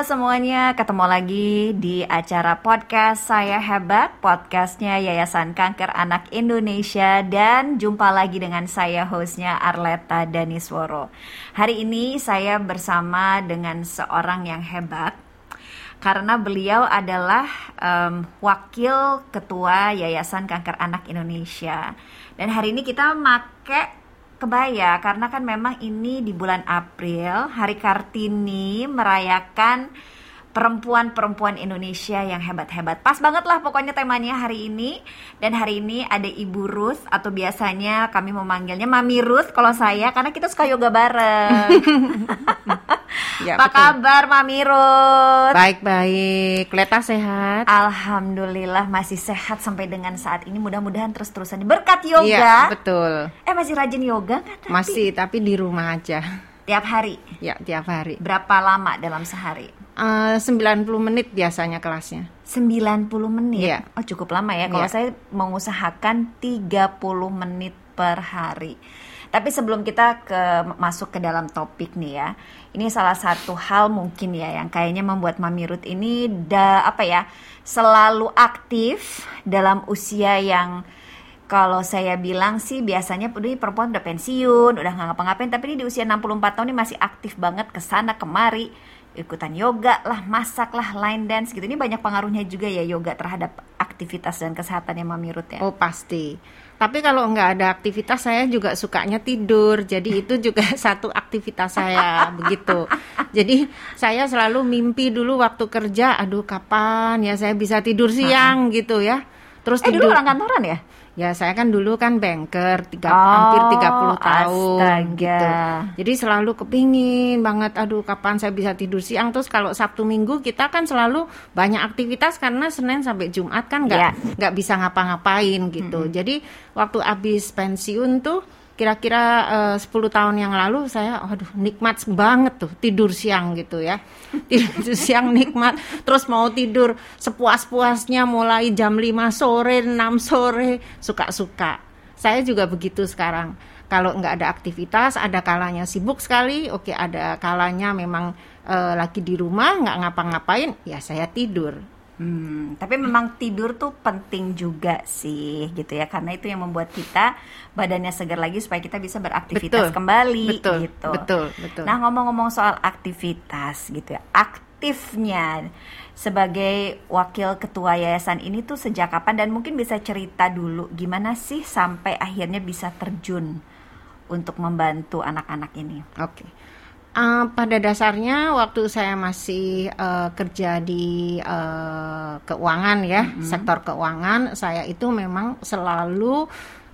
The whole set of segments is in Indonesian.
Semuanya, ketemu lagi di acara podcast Saya Hebat, podcastnya Yayasan Kanker Anak Indonesia dan jumpa lagi dengan saya hostnya Arleta Danisworo. Hari ini saya bersama dengan seorang yang hebat karena beliau adalah um, wakil ketua Yayasan Kanker Anak Indonesia. Dan hari ini kita make kebaya karena kan memang ini di bulan April Hari Kartini merayakan perempuan-perempuan Indonesia yang hebat-hebat. Pas banget lah pokoknya temanya hari ini. Dan hari ini ada Ibu Ruth atau biasanya kami memanggilnya Mami Ruth kalau saya karena kita suka yoga bareng. ya, Apa betul. kabar Mami Ruth? Baik-baik. Leta sehat? Alhamdulillah masih sehat sampai dengan saat ini. Mudah-mudahan terus-terusan berkat yoga. Iya, betul. Eh masih rajin yoga nggak? Masih, tapi di rumah aja. Tiap hari? Ya, tiap hari. Berapa lama dalam sehari? Uh, 90 menit biasanya kelasnya. 90 menit? Ya. Oh cukup lama ya. Kalau ya. saya mengusahakan 30 menit per hari. Tapi sebelum kita ke masuk ke dalam topik nih ya, ini salah satu hal mungkin ya yang kayaknya membuat Mami Ruth ini da apa ya selalu aktif dalam usia yang kalau saya bilang sih biasanya ini perempuan udah pensiun, udah nggak ngapa-ngapain, tapi ini di usia 64 tahun ini masih aktif banget ke sana kemari, ikutan yoga lah, masak lah, line dance gitu. Ini banyak pengaruhnya juga ya yoga terhadap aktivitas dan kesehatan yang Mami Ruth ya. Oh pasti. Tapi kalau nggak ada aktivitas saya juga sukanya tidur. Jadi itu juga satu aktivitas saya begitu. Jadi saya selalu mimpi dulu waktu kerja, aduh kapan ya saya bisa tidur siang gitu ya. Terus eh, tidur. dulu orang kantoran ya? Ya saya kan dulu kan banker tiga, oh, hampir 30 tahun astaga. gitu. Jadi selalu kepingin banget aduh kapan saya bisa tidur siang terus kalau Sabtu Minggu kita kan selalu banyak aktivitas karena Senin sampai Jumat kan nggak yeah. nggak bisa ngapa-ngapain gitu. Mm -hmm. Jadi waktu habis pensiun tuh kira-kira eh, uh, 10 tahun yang lalu saya aduh nikmat banget tuh tidur siang gitu ya. Tidur siang nikmat terus mau tidur sepuas-puasnya mulai jam 5 sore 6 sore suka-suka. Saya juga begitu sekarang. Kalau nggak ada aktivitas ada kalanya sibuk sekali oke ada kalanya memang uh, lagi di rumah nggak ngapa-ngapain ya saya tidur Hmm, tapi memang tidur tuh penting juga sih gitu ya karena itu yang membuat kita badannya segar lagi supaya kita bisa beraktivitas betul, kembali betul, gitu. Betul, betul. Nah, ngomong-ngomong soal aktivitas gitu ya. Aktifnya sebagai wakil ketua yayasan ini tuh sejak kapan dan mungkin bisa cerita dulu gimana sih sampai akhirnya bisa terjun untuk membantu anak-anak ini. Oke. Okay. Uh, pada dasarnya waktu saya masih uh, kerja di uh, keuangan ya, mm -hmm. sektor keuangan, saya itu memang selalu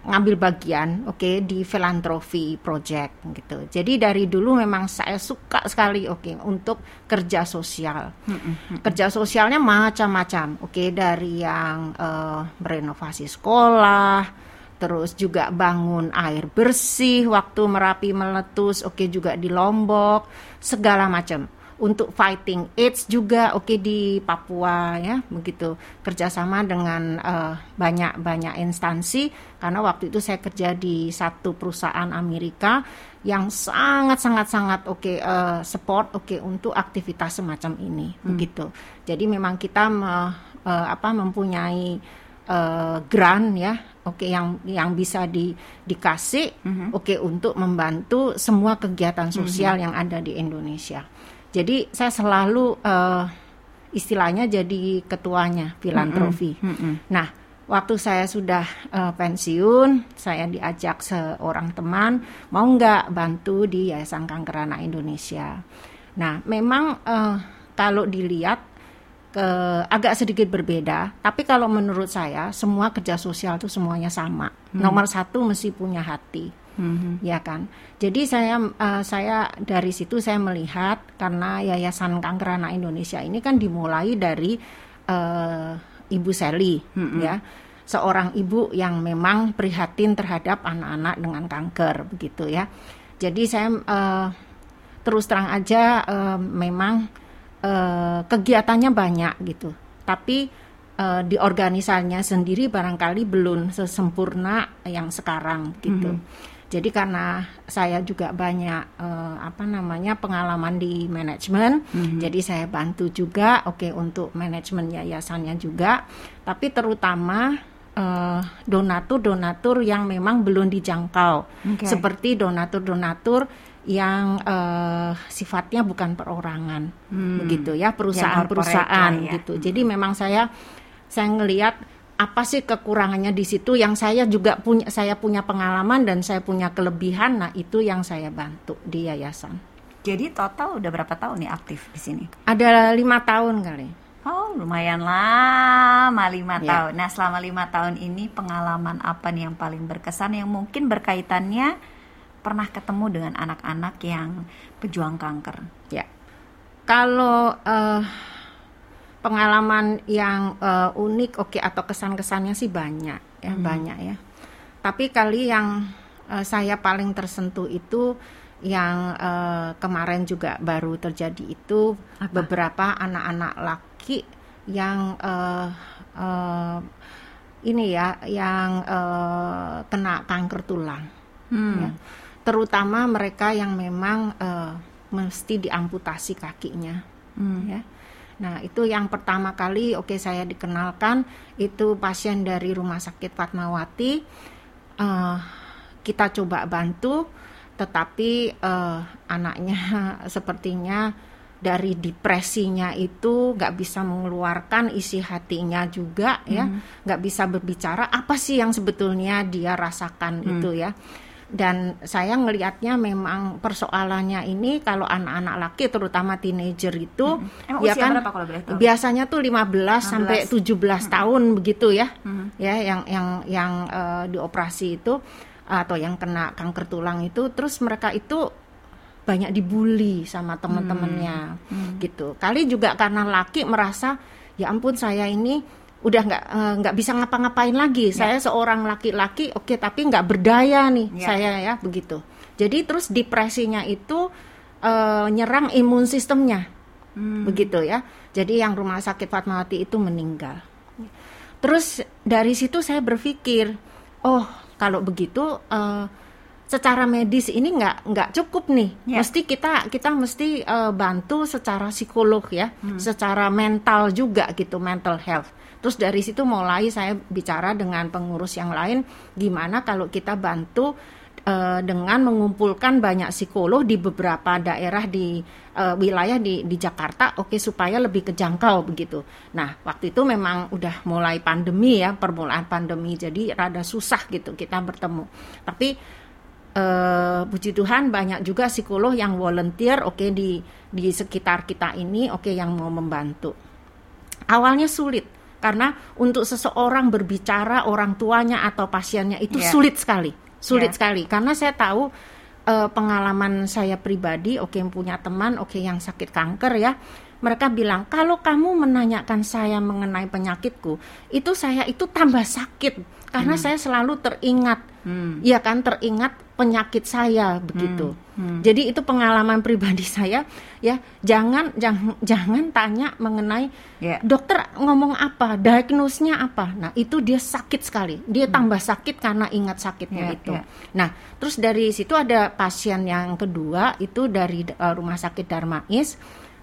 ngambil bagian oke okay, di filantropi project gitu. Jadi dari dulu memang saya suka sekali oke okay, untuk kerja sosial. Mm -hmm. Kerja sosialnya macam-macam. Oke, okay, dari yang uh, merenovasi sekolah, terus juga bangun air bersih waktu Merapi meletus, oke okay, juga di Lombok, segala macam. Untuk fighting AIDS juga oke okay, di Papua ya, begitu kerjasama dengan uh, banyak banyak instansi karena waktu itu saya kerja di satu perusahaan Amerika yang sangat sangat sangat oke okay, uh, support oke okay, untuk aktivitas semacam ini hmm. begitu. Jadi memang kita me, uh, apa mempunyai uh, grant ya oke okay, yang yang bisa di dikasih mm-hmm. oke okay, untuk membantu semua kegiatan sosial mm-hmm. yang ada di Indonesia. Jadi saya selalu uh, istilahnya jadi ketuanya filantropi. Mm-hmm. Mm-hmm. Nah, waktu saya sudah uh, pensiun, saya diajak seorang teman mau nggak bantu di Yayasan Kanker Anak Indonesia. Nah, memang uh, kalau dilihat ke agak sedikit berbeda. Tapi kalau menurut saya semua kerja sosial itu semuanya sama. Hmm. Nomor satu mesti punya hati, hmm. ya kan. Jadi saya uh, saya dari situ saya melihat karena Yayasan Kanker Anak Indonesia ini kan dimulai dari uh, Ibu Sally, hmm. ya seorang ibu yang memang prihatin terhadap anak-anak dengan kanker begitu ya. Jadi saya uh, terus terang aja uh, memang uh, kegiatannya banyak gitu tapi uh, di organisasinya sendiri barangkali belum sesempurna yang sekarang gitu mm -hmm. Jadi karena saya juga banyak uh, apa namanya pengalaman di manajemen, mm-hmm. jadi saya bantu juga, oke okay, untuk manajemen yayasannya juga, tapi terutama uh, donatur-donatur yang memang belum dijangkau, okay. seperti donatur-donatur yang uh, sifatnya bukan perorangan, hmm. begitu ya perusahaan-perusahaan ya. gitu. Jadi memang saya saya ngelihat apa sih kekurangannya di situ yang saya juga punya saya punya pengalaman dan saya punya kelebihan nah itu yang saya bantu di yayasan jadi total udah berapa tahun nih aktif di sini ada lima tahun kali oh lumayan lama lima ya. tahun nah selama lima tahun ini pengalaman apa nih yang paling berkesan yang mungkin berkaitannya pernah ketemu dengan anak-anak yang pejuang kanker ya kalau uh, pengalaman yang uh, unik oke okay, atau kesan-kesannya sih banyak ya hmm. banyak ya tapi kali yang uh, saya paling tersentuh itu yang uh, kemarin juga baru terjadi itu Apa? beberapa anak-anak laki yang uh, uh, ini ya yang uh, kena kanker tulang hmm. ya. Terutama mereka yang memang uh, mesti diamputasi kakinya hmm. ya Nah, itu yang pertama kali oke okay, saya dikenalkan itu pasien dari Rumah Sakit Fatmawati. Uh, kita coba bantu tetapi uh, anaknya sepertinya dari depresinya itu nggak bisa mengeluarkan isi hatinya juga ya hmm. nggak bisa berbicara apa sih yang sebetulnya dia rasakan hmm. itu ya dan saya ngelihatnya memang persoalannya ini kalau anak-anak laki terutama teenager itu hmm. ya kan berapa kalau boleh tahu? biasanya tuh 15 16. sampai 17 hmm. tahun begitu ya hmm. ya yang yang yang uh, dioperasi itu atau yang kena kanker tulang itu terus mereka itu banyak dibully sama teman-temannya hmm. hmm. gitu kali juga karena laki merasa ya ampun saya ini udah nggak eh, nggak uh, bisa ngapa-ngapain lagi. Ya. Saya seorang laki-laki, oke, okay, tapi nggak berdaya nih ya. saya ya begitu. Jadi terus depresinya itu uh, nyerang imun sistemnya, hmm. begitu ya. Jadi yang rumah sakit Fatmawati itu meninggal. Terus dari situ saya berpikir, oh kalau begitu. Uh, secara medis ini nggak nggak cukup nih. Yeah. Mesti kita kita mesti uh, bantu secara psikolog ya, hmm. secara mental juga gitu, mental health. Terus dari situ mulai saya bicara dengan pengurus yang lain gimana kalau kita bantu uh, dengan mengumpulkan banyak psikolog di beberapa daerah di uh, wilayah di di Jakarta oke okay, supaya lebih kejangkau begitu. Nah, waktu itu memang udah mulai pandemi ya, permulaan pandemi jadi rada susah gitu kita bertemu. Tapi uh, puji Tuhan banyak juga psikolog yang volunteer oke okay, di di sekitar kita ini oke okay, yang mau membantu. Awalnya sulit karena untuk seseorang berbicara orang tuanya atau pasiennya itu yeah. sulit sekali sulit yeah. sekali karena saya tahu uh, pengalaman saya pribadi oke okay, punya teman oke okay, yang sakit kanker ya mereka bilang kalau kamu menanyakan saya mengenai penyakitku itu saya itu tambah sakit karena hmm. saya selalu teringat hmm. ya kan teringat penyakit saya begitu hmm. Hmm. jadi itu pengalaman pribadi saya ya jangan jangan jangan tanya mengenai yeah. dokter ngomong apa diagnosnya apa nah itu dia sakit sekali dia hmm. tambah sakit karena ingat sakitnya yeah, itu yeah. nah terus dari situ ada pasien yang kedua itu dari uh, rumah sakit Darmais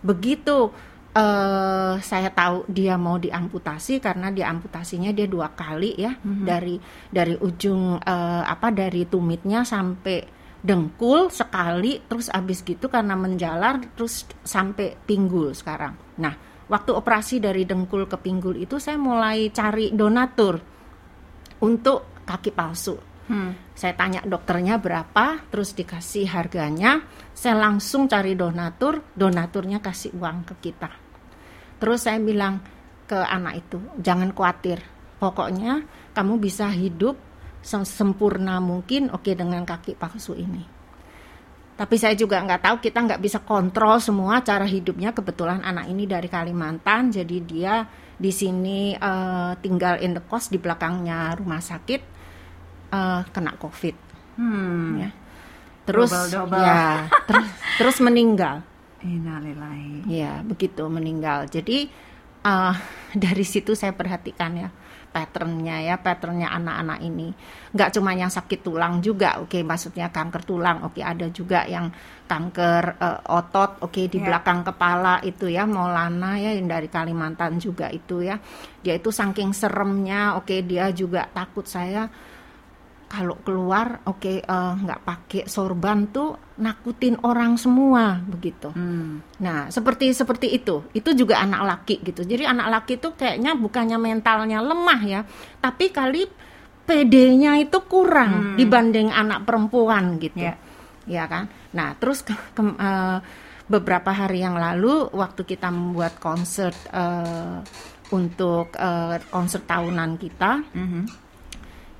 begitu uh, saya tahu dia mau diamputasi karena diamputasinya dia dua kali ya mm-hmm. dari dari ujung uh, apa dari tumitnya sampai dengkul sekali terus abis gitu karena menjalar terus sampai pinggul sekarang. Nah waktu operasi dari dengkul ke pinggul itu saya mulai cari donatur untuk kaki palsu Hmm. Saya tanya dokternya berapa, terus dikasih harganya. Saya langsung cari donatur, donaturnya kasih uang ke kita. Terus saya bilang ke anak itu, jangan khawatir. Pokoknya kamu bisa hidup sempurna mungkin, oke okay, dengan kaki palsu ini. Tapi saya juga nggak tahu kita nggak bisa kontrol semua cara hidupnya. Kebetulan anak ini dari Kalimantan, jadi dia di sini uh, tinggal in the cost di belakangnya rumah sakit uh, kena covid hmm. ya terus double, double. ya terus terus meninggal Innalillahi. ya begitu meninggal jadi uh, dari situ saya perhatikan ya patternnya ya patternnya anak-anak ini nggak cuma yang sakit tulang juga oke okay, maksudnya kanker tulang oke okay, ada juga yang kanker uh, otot oke okay, di yeah. belakang kepala itu ya Maulana ya yang dari Kalimantan juga itu ya dia itu saking seremnya oke okay, dia juga takut saya kalau keluar oke okay, uh, nggak pakai sorban tuh nakutin orang semua begitu. Hmm. Nah seperti seperti itu itu juga anak laki gitu. Jadi anak laki tuh kayaknya bukannya mentalnya lemah ya, tapi kali PD-nya itu kurang hmm. dibanding anak perempuan gitu, yeah. ya kan. Nah terus ke, ke, uh, beberapa hari yang lalu waktu kita membuat konser uh, untuk uh, konser tahunan kita. Mm -hmm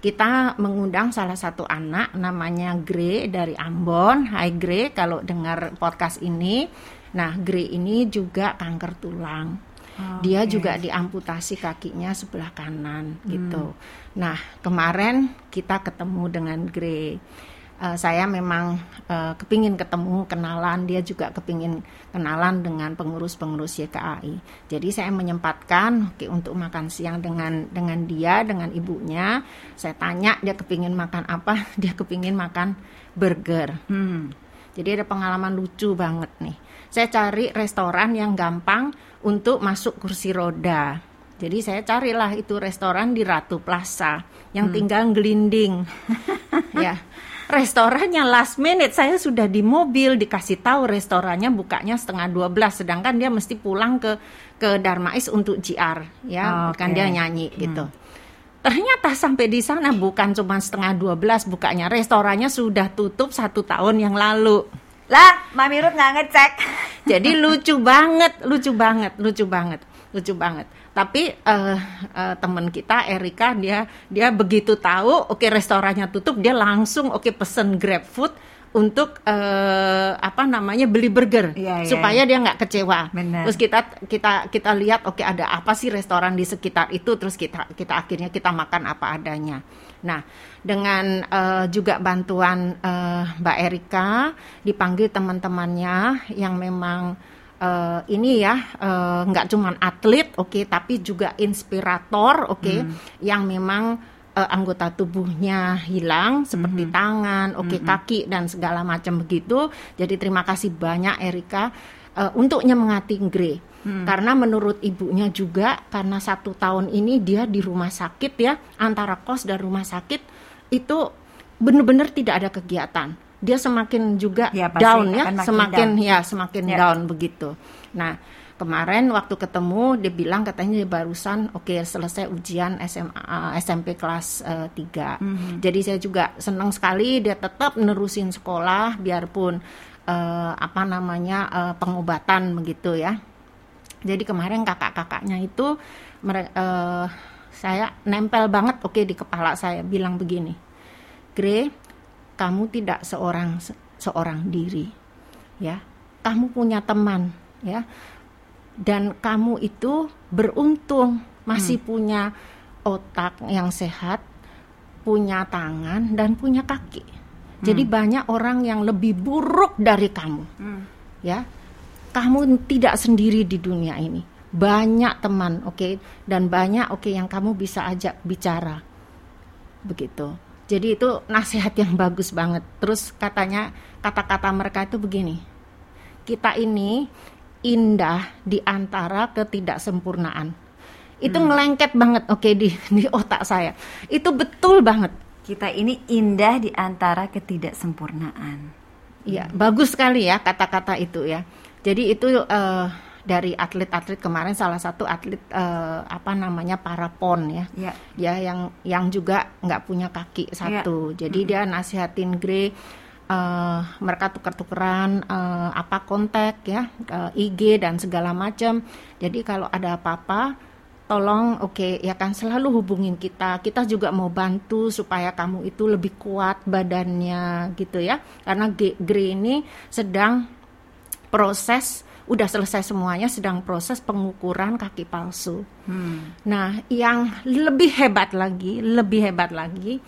kita mengundang salah satu anak namanya Gre dari Ambon. Hai Gre, kalau dengar podcast ini, nah Gre ini juga kanker tulang. Oh, Dia okay. juga diamputasi kakinya sebelah kanan gitu. hmm. gitu. Nah, kemarin kita ketemu dengan Gre uh, saya memang uh, kepingin ketemu kenalan. Dia juga kepingin kenalan dengan pengurus-pengurus YKAI jadi saya menyempatkan okay, untuk makan siang dengan dengan dia dengan ibunya. Saya tanya dia kepingin makan apa? Dia kepingin makan burger. Hmm. jadi ada pengalaman lucu banget nih. Saya cari restoran yang gampang untuk masuk kursi roda. Jadi saya carilah itu restoran di Ratu Plaza yang hmm. tinggal gelinding. ya restorannya last minute. Saya sudah di mobil dikasih tahu restorannya bukanya setengah 12 sedangkan dia mesti pulang ke ke Darmais untuk GR ya. Okay. kan dia nyanyi hmm. gitu. Ternyata sampai di sana bukan cuma setengah 12 bukanya restorannya sudah tutup satu tahun yang lalu. Lah Mami Ruth nggak ngecek. Jadi lucu banget lucu banget lucu banget lucu banget tapi uh, uh, teman kita Erika dia dia begitu tahu oke okay, restorannya tutup dia langsung oke okay, pesen grab food untuk uh, apa namanya beli burger ya, ya, supaya ya. dia nggak kecewa. Bener. Terus kita kita kita lihat oke okay, ada apa sih restoran di sekitar itu terus kita kita akhirnya kita makan apa adanya. Nah dengan uh, juga bantuan uh, Mbak Erika dipanggil teman-temannya yang memang uh, ini ya uh, nggak cuma atlet oke okay, tapi juga inspirator oke okay, hmm. yang memang uh, anggota tubuhnya hilang seperti hmm. tangan oke okay, hmm. kaki dan segala macam begitu jadi terima kasih banyak Erika uh, untuk nyemangati Gre hmm. karena menurut ibunya juga karena satu tahun ini dia di rumah sakit ya antara kos dan rumah sakit itu benar-benar tidak ada kegiatan dia semakin juga ya, down ya, semakin down. ya semakin ya. down begitu. Nah, kemarin waktu ketemu dia bilang katanya dia barusan oke okay, selesai ujian SMA uh, SMP kelas uh, 3. Mm -hmm. Jadi saya juga senang sekali dia tetap nerusin sekolah biarpun uh, apa namanya uh, pengobatan begitu ya. Jadi kemarin kakak-kakaknya itu uh, saya nempel banget oke okay, di kepala saya bilang begini. Gre, kamu tidak seorang seorang diri ya kamu punya teman ya dan kamu itu beruntung masih hmm. punya otak yang sehat punya tangan dan punya kaki hmm. jadi banyak orang yang lebih buruk dari kamu hmm. ya kamu tidak sendiri di dunia ini banyak teman oke okay? dan banyak oke okay, yang kamu bisa ajak bicara begitu jadi itu nasihat yang bagus banget. Terus katanya kata-kata mereka itu begini. Kita ini indah di antara ketidaksempurnaan. Itu hmm. ngelengket banget oke okay, di di otak saya. Itu betul banget. Kita ini indah di antara ketidaksempurnaan. Iya, hmm. bagus sekali ya kata-kata itu ya. Jadi itu uh, dari atlet-atlet kemarin salah satu atlet uh, apa namanya para pon ya yeah. ya yang yang juga nggak punya kaki satu yeah. jadi mm -hmm. dia nasihatin Grey uh, mereka tuker-tukeran uh, apa kontak ya uh, IG dan segala macam jadi kalau ada apa-apa tolong oke okay, ya kan selalu hubungin kita kita juga mau bantu supaya kamu itu lebih kuat badannya gitu ya karena Grey ini sedang proses udah selesai semuanya sedang proses pengukuran kaki palsu. Hmm. Nah, yang lebih hebat lagi, lebih hebat lagi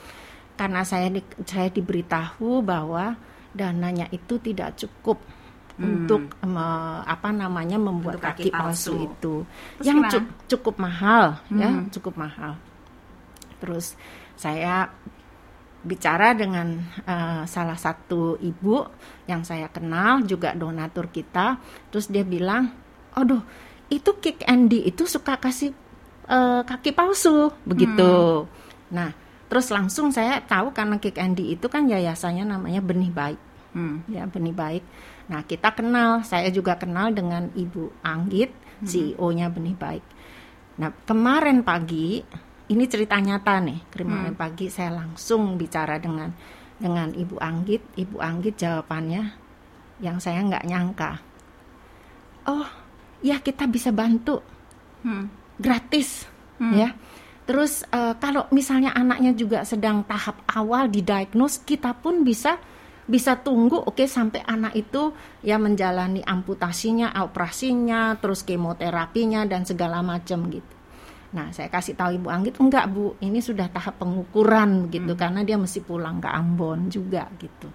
karena saya di, saya diberitahu bahwa dananya itu tidak cukup hmm. untuk me, apa namanya membuat untuk kaki, kaki palsu. palsu itu. Terus yang cu cukup mahal ya, hmm. ya, cukup mahal. terus saya bicara dengan uh, salah satu ibu yang saya kenal juga donatur kita terus dia bilang aduh itu kick Andy itu suka kasih uh, kaki palsu begitu hmm. nah terus langsung saya tahu karena kick Andy itu kan yayasannya namanya benih baik hmm. ya benih baik nah kita kenal saya juga kenal dengan ibu Anggit hmm. CEO-nya benih baik nah kemarin pagi ini cerita nyata nih kemarin hmm. pagi saya langsung bicara dengan dengan ibu Anggit ibu Anggit jawabannya yang saya nggak nyangka oh ya kita bisa bantu hmm. gratis hmm. ya terus uh, kalau misalnya anaknya juga sedang tahap awal didiagnose kita pun bisa bisa tunggu oke okay, sampai anak itu ya menjalani amputasinya operasinya terus kemoterapinya dan segala macam gitu Nah, saya kasih tahu Ibu Anggit, enggak Bu, ini sudah tahap pengukuran gitu hmm. karena dia mesti pulang ke Ambon juga gitu.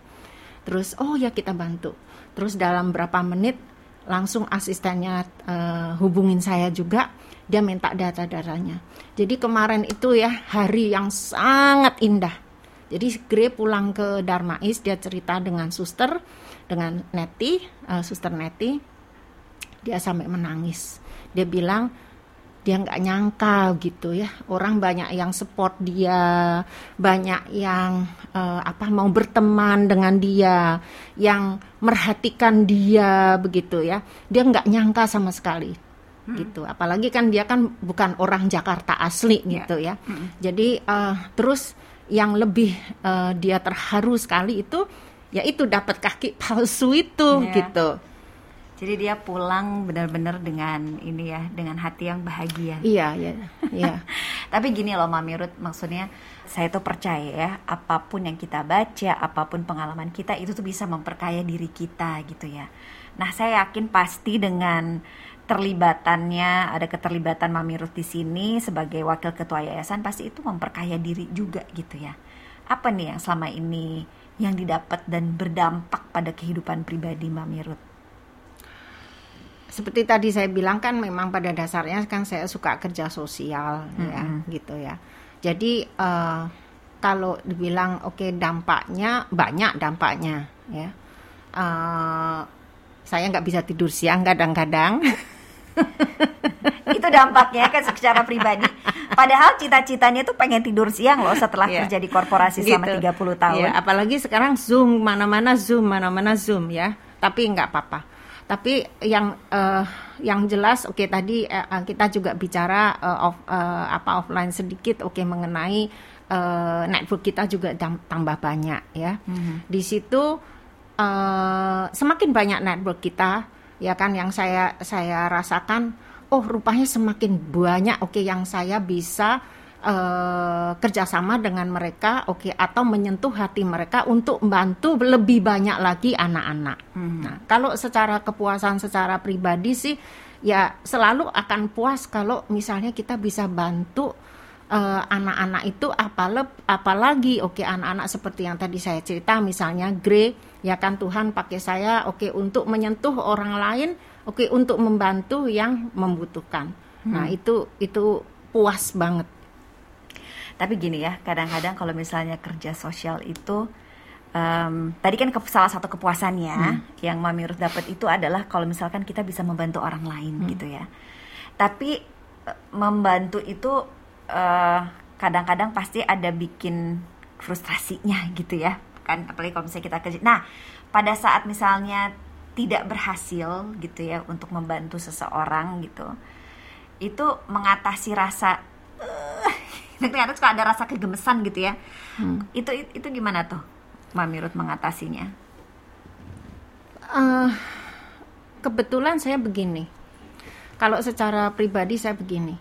Terus oh ya kita bantu. Terus dalam berapa menit langsung asistennya uh, hubungin saya juga, dia minta data-datanya. Jadi kemarin itu ya hari yang sangat indah. Jadi Gre pulang ke Darmais, dia cerita dengan suster, dengan Neti, uh, suster Neti, dia sampai menangis. Dia bilang dia nggak nyangka gitu ya orang banyak yang support dia banyak yang uh, apa mau berteman dengan dia yang merhatikan dia begitu ya dia nggak nyangka sama sekali hmm. gitu apalagi kan dia kan bukan orang Jakarta asli yeah. gitu ya hmm. jadi uh, terus yang lebih uh, dia terharu sekali itu yaitu dapat kaki palsu itu yeah. gitu jadi dia pulang benar-benar dengan ini ya, dengan hati yang bahagia. Iya, iya, iya. Tapi gini loh Mami Ruth, maksudnya saya tuh percaya ya, apa pun yang kita baca, apa pun pengalaman kita itu tuh bisa memperkaya diri kita gitu ya. Nah, saya yakin pasti dengan terlibatannya ada keterlibatan Mami Ruth di sini sebagai wakil ketua yayasan pasti itu memperkaya diri juga gitu ya. Apa nih yang selama ini yang didapat dan berdampak pada kehidupan pribadi Mami Ruth? Seperti tadi saya bilang kan memang pada dasarnya kan saya suka kerja sosial mm -hmm. ya gitu ya. Jadi uh, kalau dibilang oke okay, dampaknya banyak dampaknya ya. Uh, saya nggak bisa tidur siang kadang-kadang. itu dampaknya kan secara pribadi. Padahal cita-citanya tuh pengen tidur siang loh setelah yeah. kerja di korporasi gitu. selama 30 tahun. Yeah, apalagi sekarang Zoom mana-mana Zoom, mana-mana Zoom ya. Tapi nggak apa-apa tapi yang uh, yang jelas oke okay, tadi uh, kita juga bicara uh, off, uh, apa offline sedikit oke okay, mengenai uh, network kita juga tambah banyak ya mm-hmm. di situ uh, semakin banyak network kita ya kan yang saya saya rasakan oh rupanya semakin banyak oke okay, yang saya bisa uh, kerjasama dengan mereka, oke, okay, atau menyentuh hati mereka untuk membantu lebih banyak lagi anak-anak. Hmm. Nah, kalau secara kepuasan secara pribadi sih, ya selalu akan puas kalau misalnya kita bisa bantu eh, anak-anak uh, itu apalagi, apalagi oke okay, anak-anak seperti yang tadi saya cerita misalnya Grey ya kan Tuhan pakai saya oke okay, untuk menyentuh orang lain oke okay, untuk membantu yang membutuhkan hmm. nah itu itu puas banget tapi gini ya kadang-kadang kalau misalnya kerja sosial itu um, tadi kan ke, salah satu kepuasannya hmm. yang Mami Ruth dapat itu adalah kalau misalkan kita bisa membantu orang lain hmm. gitu ya tapi uh, membantu itu kadang eh, kadang-kadang pasti ada bikin frustrasinya gitu ya kan apalagi kalau misalnya kita kerja nah pada saat misalnya tidak berhasil gitu ya untuk membantu seseorang gitu itu mengatasi rasa kadang-kadang suka ada rasa kegemesan gitu ya hmm. itu itu gimana tuh Mami Ruth mengatasinya uh, kebetulan saya begini kalau secara pribadi saya begini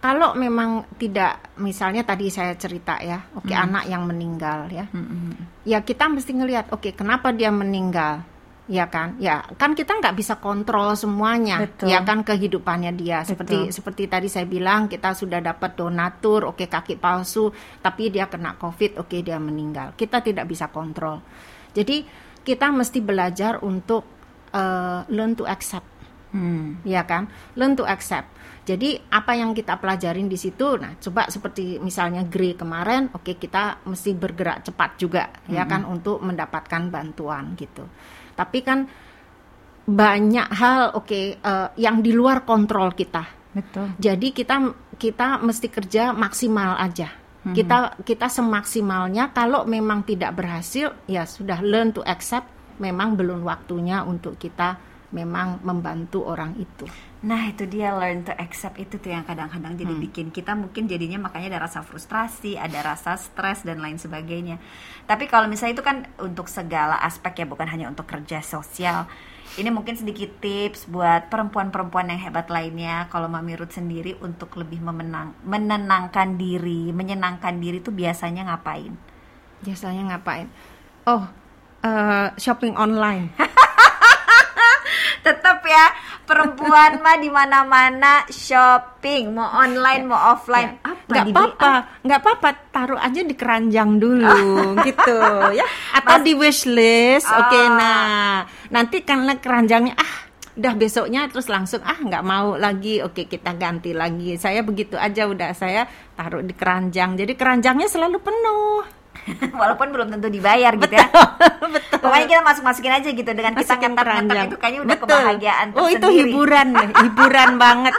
kalau memang tidak misalnya tadi saya cerita ya oke okay, hmm. anak yang meninggal ya hmm, hmm, hmm. ya kita mesti ngelihat oke okay, kenapa dia meninggal ya kan ya kan kita nggak bisa kontrol semuanya Betul. ya kan kehidupannya dia seperti Betul. seperti tadi saya bilang kita sudah dapat donatur oke okay, kaki palsu tapi dia kena covid oke okay, dia meninggal kita tidak bisa kontrol jadi kita mesti belajar untuk uh, learn to accept hmm. ya kan learn to accept jadi apa yang kita pelajarin di situ, nah coba seperti misalnya Grey kemarin, oke okay, kita mesti bergerak cepat juga mm-hmm. ya kan untuk mendapatkan bantuan gitu. Tapi kan banyak hal oke okay, uh, eh, yang di luar kontrol kita. Betul. Jadi kita kita mesti kerja maksimal aja. Mm-hmm. Kita kita semaksimalnya kalau memang tidak berhasil ya sudah learn to accept memang belum waktunya untuk kita memang membantu orang itu. Nah itu dia learn to accept itu tuh yang kadang-kadang jadi hmm. bikin kita mungkin jadinya makanya ada rasa frustrasi, ada rasa stres dan lain sebagainya. Tapi kalau misalnya itu kan untuk segala aspek ya bukan hanya untuk kerja sosial. Ini mungkin sedikit tips buat perempuan-perempuan yang hebat lainnya. Kalau Mami Ruth sendiri untuk lebih memenang, menenangkan diri, menyenangkan diri itu biasanya ngapain? Biasanya ngapain? Oh, uh, shopping online. tetap ya perempuan mah di mana-mana shopping. Mau online mau offline. Ya. nggak apa-apa. Nggak apa-apa taruh aja di keranjang dulu gitu ya. Atau Mas, di wishlist oh. oke okay, nah. Nanti karena keranjangnya ah udah besoknya terus langsung ah nggak mau lagi oke kita ganti lagi. Saya begitu aja udah saya taruh di keranjang. Jadi keranjangnya selalu penuh walaupun belum tentu dibayar gitu ya. Betul. Pokoknya kita masuk masukin aja gitu dengan kita ngetar-ngetar itu kayaknya udah Betul. kebahagiaan tersendiri. Oh itu hiburan, hiburan banget.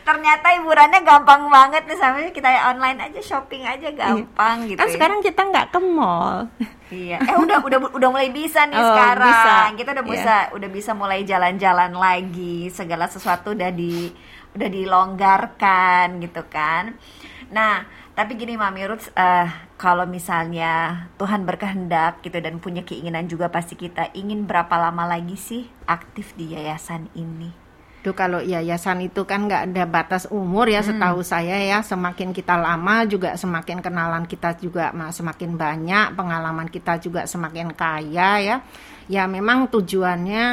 Ternyata hiburannya gampang banget nih sampai kita online aja shopping aja iya. gampang gitu. Kan ya. sekarang kita nggak ke mall. Iya. Eh udah udah udah mulai bisa nih oh, sekarang. Bisa. Kita udah yeah. bisa udah bisa mulai jalan-jalan lagi. Segala sesuatu udah di udah dilonggarkan gitu kan. Nah, tapi gini Mami Ruth, uh, kalau misalnya Tuhan berkehendak gitu dan punya keinginan juga pasti kita ingin berapa lama lagi sih aktif di yayasan ini? Tuh kalau yayasan itu kan nggak ada batas umur ya hmm. setahu saya ya semakin kita lama juga semakin kenalan kita juga semakin banyak pengalaman kita juga semakin kaya ya ya memang tujuannya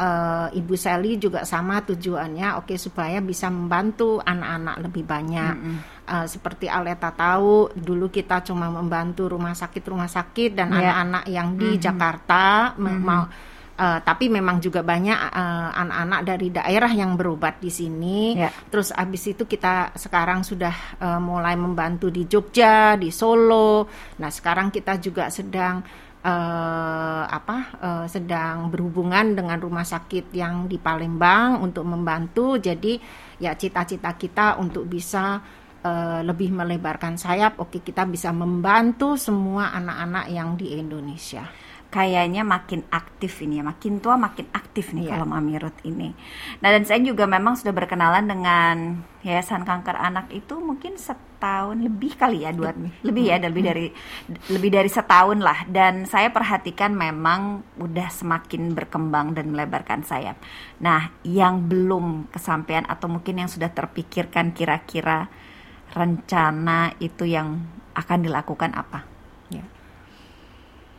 uh, Ibu Sally juga sama tujuannya oke okay, supaya bisa membantu anak-anak lebih banyak. Mm -hmm. Uh, seperti Aleta tahu dulu kita cuma membantu rumah sakit rumah sakit dan iya. anak-anak yeah. yang di mm -hmm. Jakarta mm -hmm. mau Uh, tapi memang juga banyak anak-anak uh, dari daerah yang berobat di sini. Yeah. Terus abis itu kita sekarang sudah uh, mulai membantu di Jogja, di Solo. Nah sekarang kita juga sedang uh, apa uh, sedang berhubungan dengan rumah sakit yang di Palembang untuk membantu. Jadi ya cita-cita kita untuk bisa uh, lebih melebarkan sayap. Oke, kita bisa membantu semua anak-anak yang di Indonesia kayaknya makin aktif ini ya, makin tua makin aktif nih yeah. kalau Mami Ruth ini. Nah dan saya juga memang sudah berkenalan dengan Yayasan Kanker Anak itu mungkin setahun lebih kali ya, dua lebih, lebih ya, lebih hmm. dari lebih dari setahun lah. Dan saya perhatikan memang udah semakin berkembang dan melebarkan sayap. Nah yang belum kesampaian atau mungkin yang sudah terpikirkan kira-kira rencana itu yang akan dilakukan apa?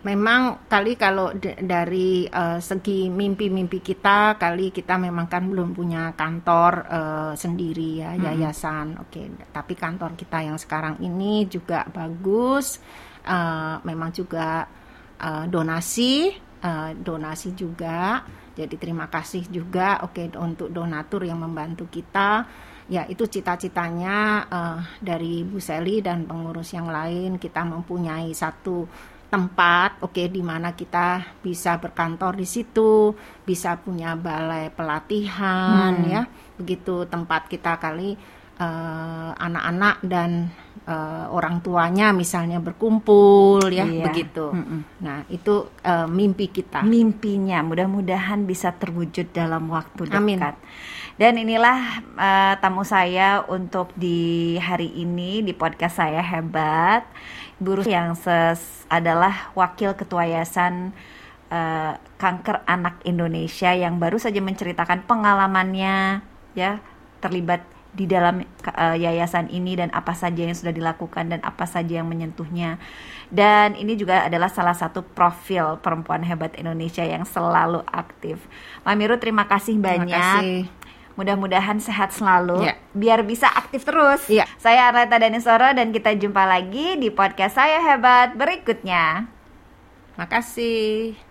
memang kali kalau dari uh, segi mimpi-mimpi kita kali kita memang kan belum punya kantor uh, sendiri ya hmm. yayasan oke okay. tapi kantor kita yang sekarang ini juga bagus uh, memang juga uh, donasi uh, donasi juga jadi terima kasih juga oke okay, untuk donatur yang membantu kita ya itu cita-citanya uh, dari Bu Seli dan pengurus yang lain kita mempunyai satu tempat oke okay, di mana kita bisa berkantor di situ bisa punya balai pelatihan hmm. ya begitu tempat kita kali eh, anak-anak uh, dan uh, orang tuanya misalnya berkumpul ya iya. begitu hmm. nah itu uh, mimpi kita mimpinya mudah-mudahan bisa terwujud dalam waktu dekat Amin. Dan inilah uh, tamu saya untuk di hari ini di podcast saya hebat. Guru yang ses adalah wakil ketua yayasan uh, kanker anak Indonesia yang baru saja menceritakan pengalamannya ya terlibat di dalam uh, yayasan ini dan apa saja yang sudah dilakukan dan apa saja yang menyentuhnya. Dan ini juga adalah salah satu profil perempuan hebat Indonesia yang selalu aktif. Mamiru terima kasih banyak. Terima kasih. Mudah-mudahan sehat selalu, yeah. biar bisa aktif terus. Yeah. Saya Arleta Danisoro dan kita jumpa lagi di podcast Saya Hebat berikutnya. Makasih.